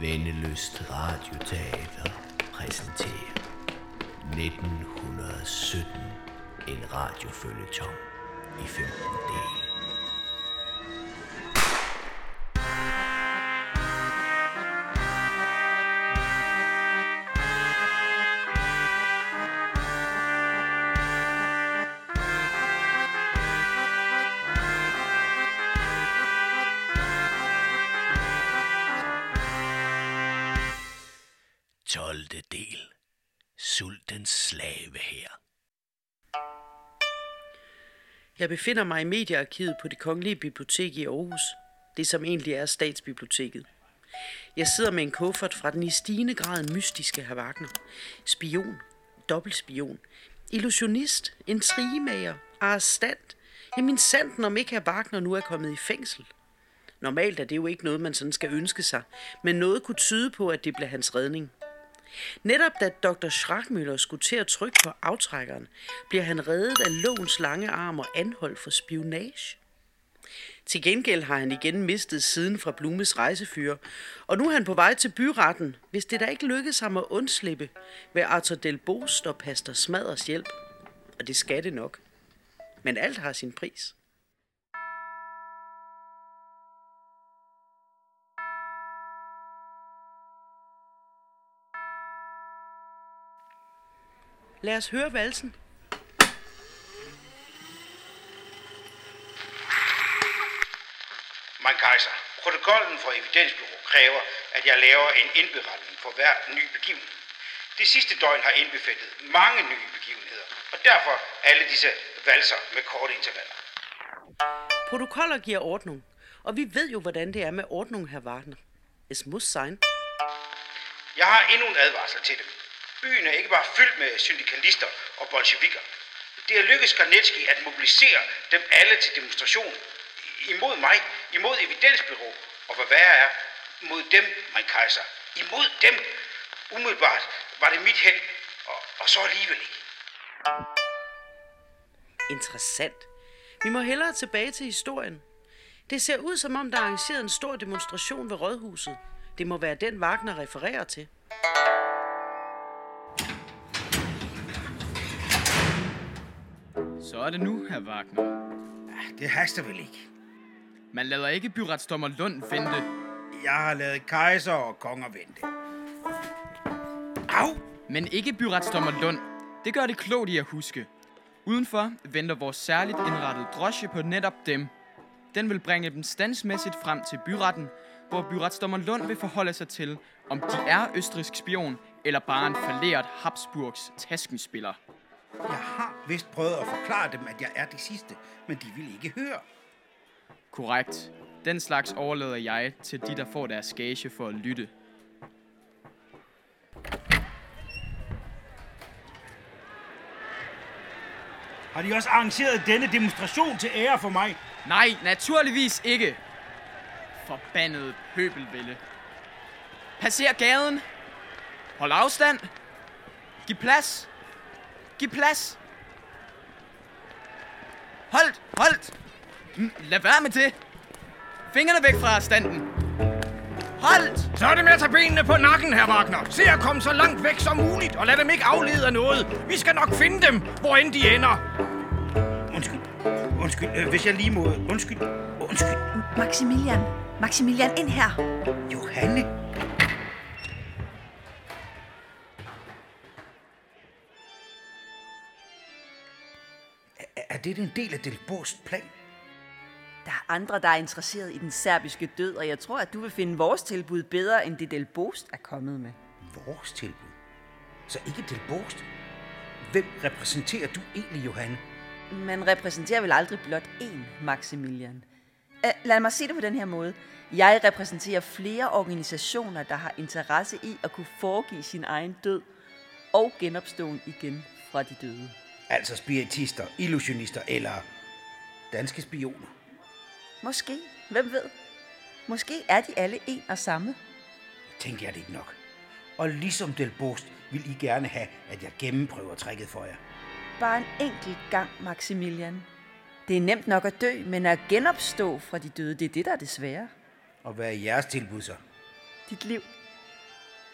Vendeløst Radioteater præsenterer 1917 en radiofølgetong i 15 dele. Slave her. Jeg befinder mig i mediearkivet på det Kongelige Bibliotek i Aarhus. Det som egentlig er statsbiblioteket. Jeg sidder med en kuffert fra den i stigende grad mystiske herr Wagner. Spion, dobbeltspion, illusionist, intrigemager, arrestant. Jamen sandt, om ikke herr Wagner nu er kommet i fængsel. Normalt er det jo ikke noget, man sådan skal ønske sig, men noget kunne tyde på, at det blev hans redning. Netop da Dr. Schrackmøller skulle til at trykke på aftrækkeren, bliver han reddet af lovens lange arm og anholdt for spionage. Til gengæld har han igen mistet siden fra Blumes rejsefyr, og nu er han på vej til byretten, hvis det da ikke lykkes ham at undslippe ved Arthur Del Bost og Pastor Smaders hjælp. Og det skal det nok. Men alt har sin pris. Lad os høre valsen. Mein Kaiser, protokollen for evidensbyrå kræver, at jeg laver en indberetning for hver ny begivenhed. Det sidste døgn har indbefattet mange nye begivenheder, og derfor alle disse valser med korte intervaller. Protokoller giver ordnung, og vi ved jo, hvordan det er med ordnung, herr Wagner. Es muss sein. Jeg har endnu en advarsel til dem. Byen er ikke bare fyldt med syndikalister og bolsjevikker. Det er lykkedes Garnetski at mobilisere dem alle til demonstration. Imod mig, imod evidensbyrå, og hvad værre er, mod dem, mein kejser. Imod dem. Umiddelbart var det mit held, og, og så alligevel ikke. Interessant. Vi må hellere tilbage til historien. Det ser ud som om, der er arrangeret en stor demonstration ved Rådhuset. Det må være den, Wagner refererer til. Så er det nu, herr Wagner. Det haster vel ikke. Man lader ikke byretsdommer Lund vente. Jeg har lavet kejser og konger vente. Au! Men ikke byretsdommer Lund. Det gør det klogt i at huske. Udenfor venter vores særligt indrettede drosje på netop dem. Den vil bringe dem standsmæssigt frem til byretten, hvor byretsdommer Lund vil forholde sig til, om de er østrisk spion eller bare en falderet Habsburgs taskenspiller. Jeg har vist prøvet at forklare dem, at jeg er det sidste, men de vil ikke høre. Korrekt. Den slags overlader jeg til de, der får deres gage for at lytte. Har de også arrangeret denne demonstration til ære for mig? Nej, naturligvis ikke. Forbandede pøbelvælde. Passer gaden. Hold afstand. Giv plads. Giv plads. Holdt, holdt. Mm, Lad være med det. Fingrene væk fra standen. Holdt. Så er det med at tage benene på nakken, herr Wagner. Se at komme så langt væk som muligt, og lad dem ikke aflede af noget. Vi skal nok finde dem, hvor end de ender. Undskyld. Undskyld, øh, hvis jeg lige må... Undskyld. Undskyld. Maximilian, Maximilian, ind her. Johanne. Er, det en del af Del Bost plan? Der er andre, der er interesseret i den serbiske død, og jeg tror, at du vil finde vores tilbud bedre, end det Del Bost er kommet med. Vores tilbud? Så ikke Del Bost? Hvem repræsenterer du egentlig, Johanne? Man repræsenterer vel aldrig blot én, Maximilian. Lad mig sige det på den her måde. Jeg repræsenterer flere organisationer, der har interesse i at kunne foregive sin egen død og genopståen igen fra de døde. Altså spiritister, illusionister eller danske spioner. Måske. Hvem ved? Måske er de alle en og samme. Tænker jeg det ikke nok. Og ligesom Del Bost vil I gerne have, at jeg gennemprøver tricket for jer. Bare en enkelt gang, Maximilian. Det er nemt nok at dø, men at genopstå fra de døde, det er det, der er det svære. Og hvad er jeres tilbud så? Dit liv.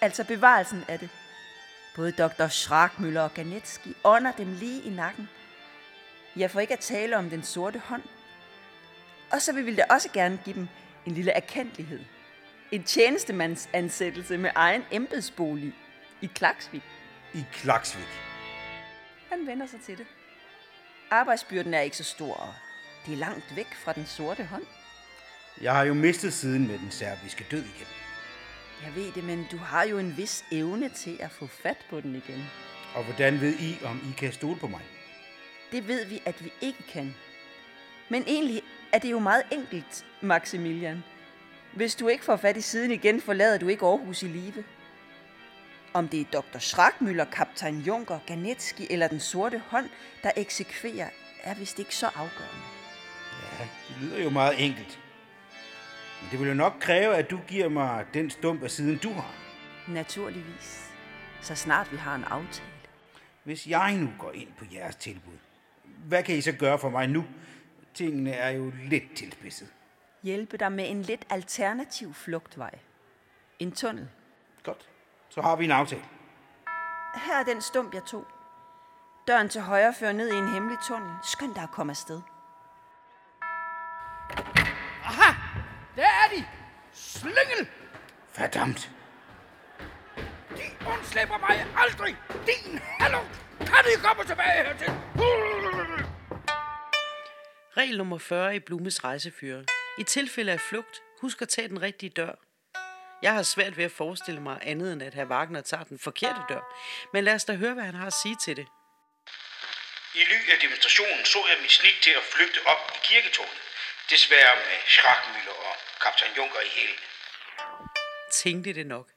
altså bevarelsen af det. Både dr. Schrakmøller og Ganetski ånder dem lige i nakken. Jeg får ikke at tale om den sorte hånd. Og så vil vi da også gerne give dem en lille erkendelighed. En tjenestemandsansættelse med egen embedsbolig i Klaksvik. I Klaksvik. Han vender sig til det. Arbejdsbyrden er ikke så stor, og det er langt væk fra den sorte hånd. Jeg har jo mistet siden med den serbiske død igen. Jeg ved det, men du har jo en vis evne til at få fat på den igen. Og hvordan ved I, om I kan stole på mig? Det ved vi, at vi ikke kan. Men egentlig er det jo meget enkelt, Maximilian. Hvis du ikke får fat i siden igen, forlader du ikke Aarhus i live. Om det er Dr. Schrakmøller, kaptajn Junker, Ganetski eller den sorte hånd, der eksekverer, er vist ikke så afgørende. Ja, det lyder jo meget enkelt. Men det vil jo nok kræve, at du giver mig den stump af siden, du har. Naturligvis. Så snart vi har en aftale. Hvis jeg nu går ind på jeres tilbud, hvad kan I så gøre for mig nu? Tingene er jo lidt tilspidset. Hjælpe dig med en lidt alternativ flugtvej. En tunnel. Godt. Så har vi en aftale. Her er den stump, jeg tog. Døren til højre fører ned i en hemmelig tunnel. Skynd dig at komme afsted. Slyngel! Verdammt. De undslipper mig aldrig! Din hallo! Kan I komme tilbage hertil? Regel nummer 40 i Blumes rejsefører. I tilfælde af flugt, husk at tage den rigtige dør. Jeg har svært ved at forestille mig andet end, at herr Wagner tager den forkerte dør. Men lad os da høre, hvad han har at sige til det. I ly af demonstrationen så jeg mit snit til at flygte op i kirketårnet. Desværre med Schrakmüller og kaptajn Junker i hælen. Tænkte det nok.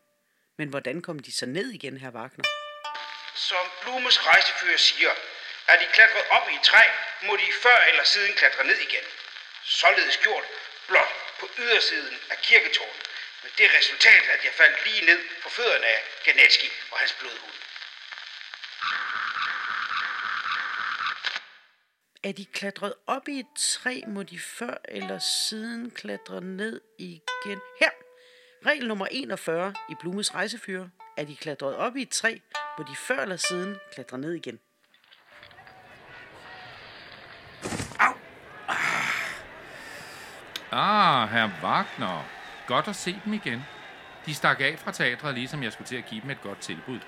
Men hvordan kom de så ned igen, herr Wagner? Som Blumes rejsefører siger, er de klatret op i et træ, må de før eller siden klatre ned igen. Således gjort blot på ydersiden af kirketårnet, med det resultat, at jeg faldt lige ned på fødderne af Ganetski og hans blodhund. Er de klatret op i et træ, må de før eller siden klatre ned igen. Her! Regel nummer 41 i Blumes rejsefører. Er de klatret op i et træ, må de før eller siden klatre ned igen. Ah, herr Wagner. Godt at se dem igen. De stak af fra teatret, ligesom jeg skulle til at give dem et godt tilbud.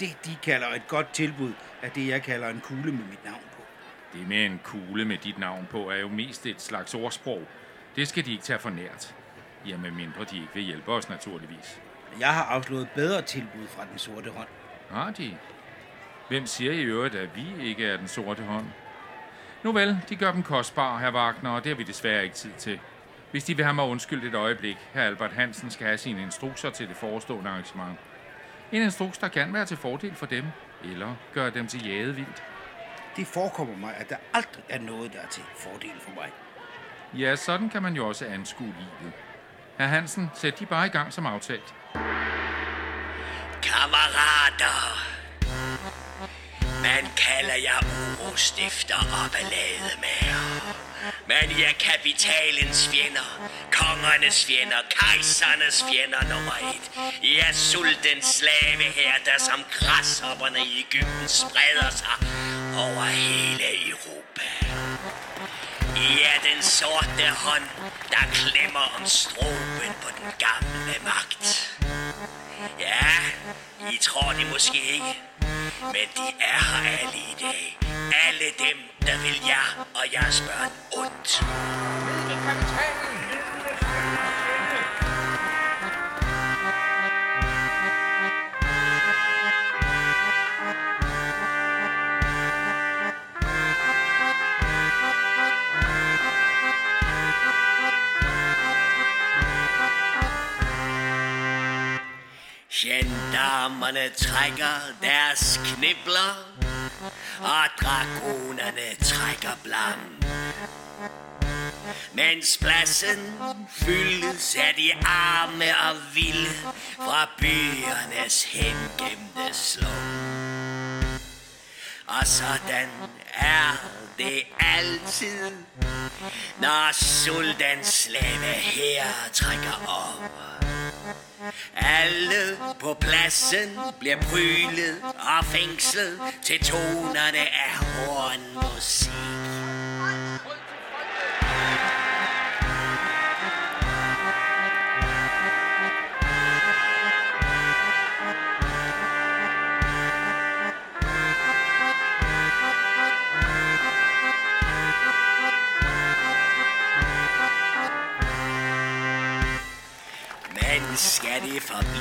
Det, de kalder et godt tilbud, er det, jeg kalder en kugle med mit navn på. Det med en kugle med dit navn på er jo mest et slags ordsprog. Det skal de ikke tage for nært. Jamen mindre de ikke vil hjælpe os, naturligvis. Jeg har afslået bedre tilbud fra den sorte hånd. Har de? Hvem siger i øvrigt, at vi ikke er den sorte hånd? Nu vel, de gør dem kostbare, herr Wagner, og det har vi desværre ikke tid til. Hvis de vil have mig undskyldt et øjeblik, herr Albert Hansen skal have sine instrukser til det forestående arrangement. En instruks, der kan være til fordel for dem, eller gøre dem til jadevildt. Det forekommer mig, at der aldrig er noget, der er til fordel for mig. Ja, sådan kan man jo også anskue livet. Herr Hansen, sæt de bare i gang som aftalt. Kammerater. Man kalder jer urostifter og ballademager. Men I er kapitalens fjender, kongernes fjender, kejsernes fjender nummer et. I er sultens slave her, der som græshopperne i Ægypten spreder sig over hele Europa. Ja, er den sorte hånd, der klemmer om stroben på den gamle magt. Ja, I tror det måske ikke, men de er her alle i dag. Alle dem, der vil jer og jeres børn ondt. Gendarmerne trækker deres knibler, og dragonerne trækker blam. Mens pladsen fyldes af de arme og vilde fra byernes hengemte slum. Og sådan er det altid, når sultans slave her trækker op. Alle på pladsen bliver prylet og fængslet til tonerne af hornmusik.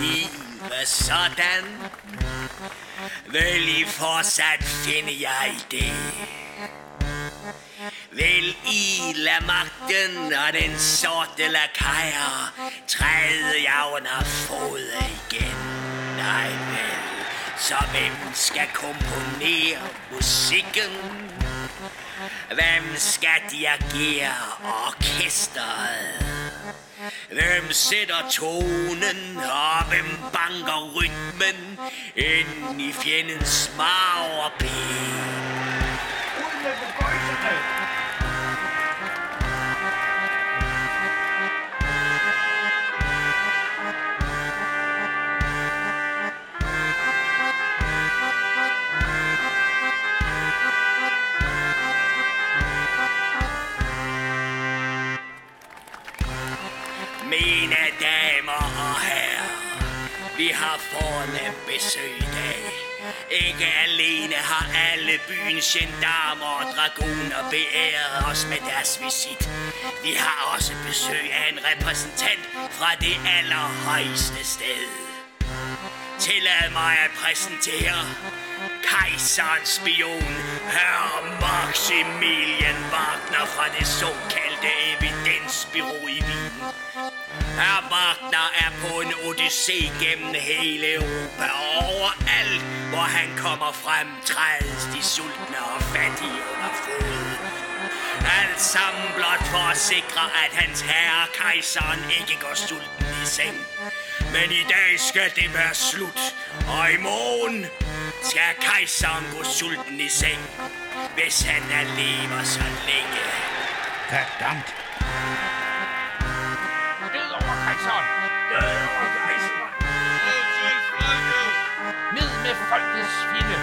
Det sådan? Vil I fortsat finde jer i det? Vil I lade magten og den sorte lakajer træde jer under fod igen? Nej vel, så hvem skal komponere musikken? Hvem skal dirigere orkesteret? Hvem sætter tonen, og hvem banker rytmen ind i fjendens marv og ben? Vi har fornem besøg i dag. Ikke alene har alle byens gendarmer og dragoner beæret os med deres visit. Vi har også besøg af en repræsentant fra det allerhøjeste sted. Tillad mig at præsentere kejserens spion, Herr Maximilian Wagner fra det såkaldte evidensbyrå i Wien. Herr Wagner er på en odyssé gennem hele Europa og overalt, hvor han kommer frem, trædes de sultne og fattige under fod. Alt sammen blot for at sikre, at hans herre, kejseren, ikke går sulten i seng. Men i dag skal det være slut, og i morgen skal kejseren gå sulten i seng, hvis han er lever så længe. Verdammt. Ned over kejseren! Død over kejseren! Ned med folkets fjende!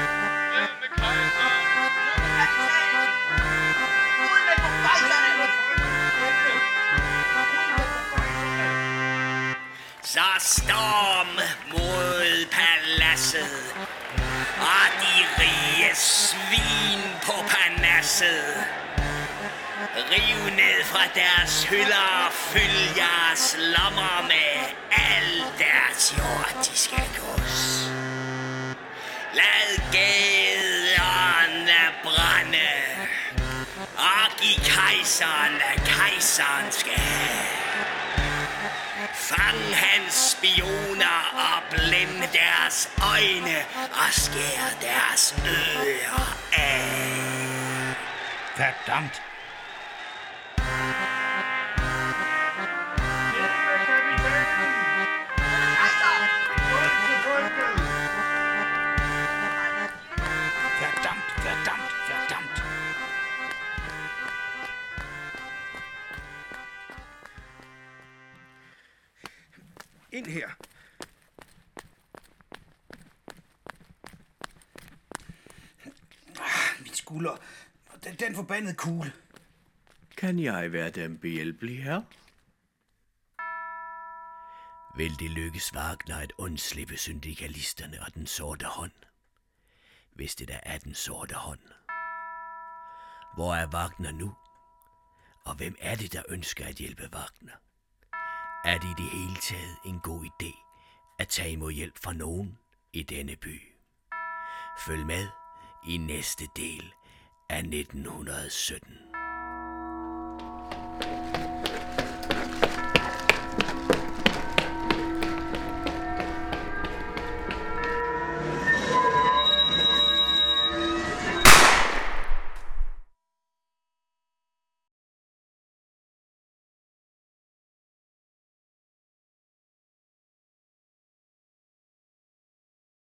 Så storm mod paladset, og de rige svin på panasset. Riv ned fra deres hylder og fyld jeres lommer med al deres jordiske gods. Lad gaderne brænde, og giv kejseren, hvad kejseren skal have. Fang hans spioner og blænde deres øjne og skær deres ører af. Verdammt, skulder. Den, den forbandede kugle. Kan jeg være dem behjælpelig her? Vil det lykkes Wagner at undslippe syndikalisterne og den sorte hånd? Hvis det der er den sorte hånd. Hvor er Wagner nu? Og hvem er det, der ønsker at hjælpe Wagner? Er det i det hele taget en god idé at tage imod hjælp fra nogen i denne by? Følg med i næste del af 1917.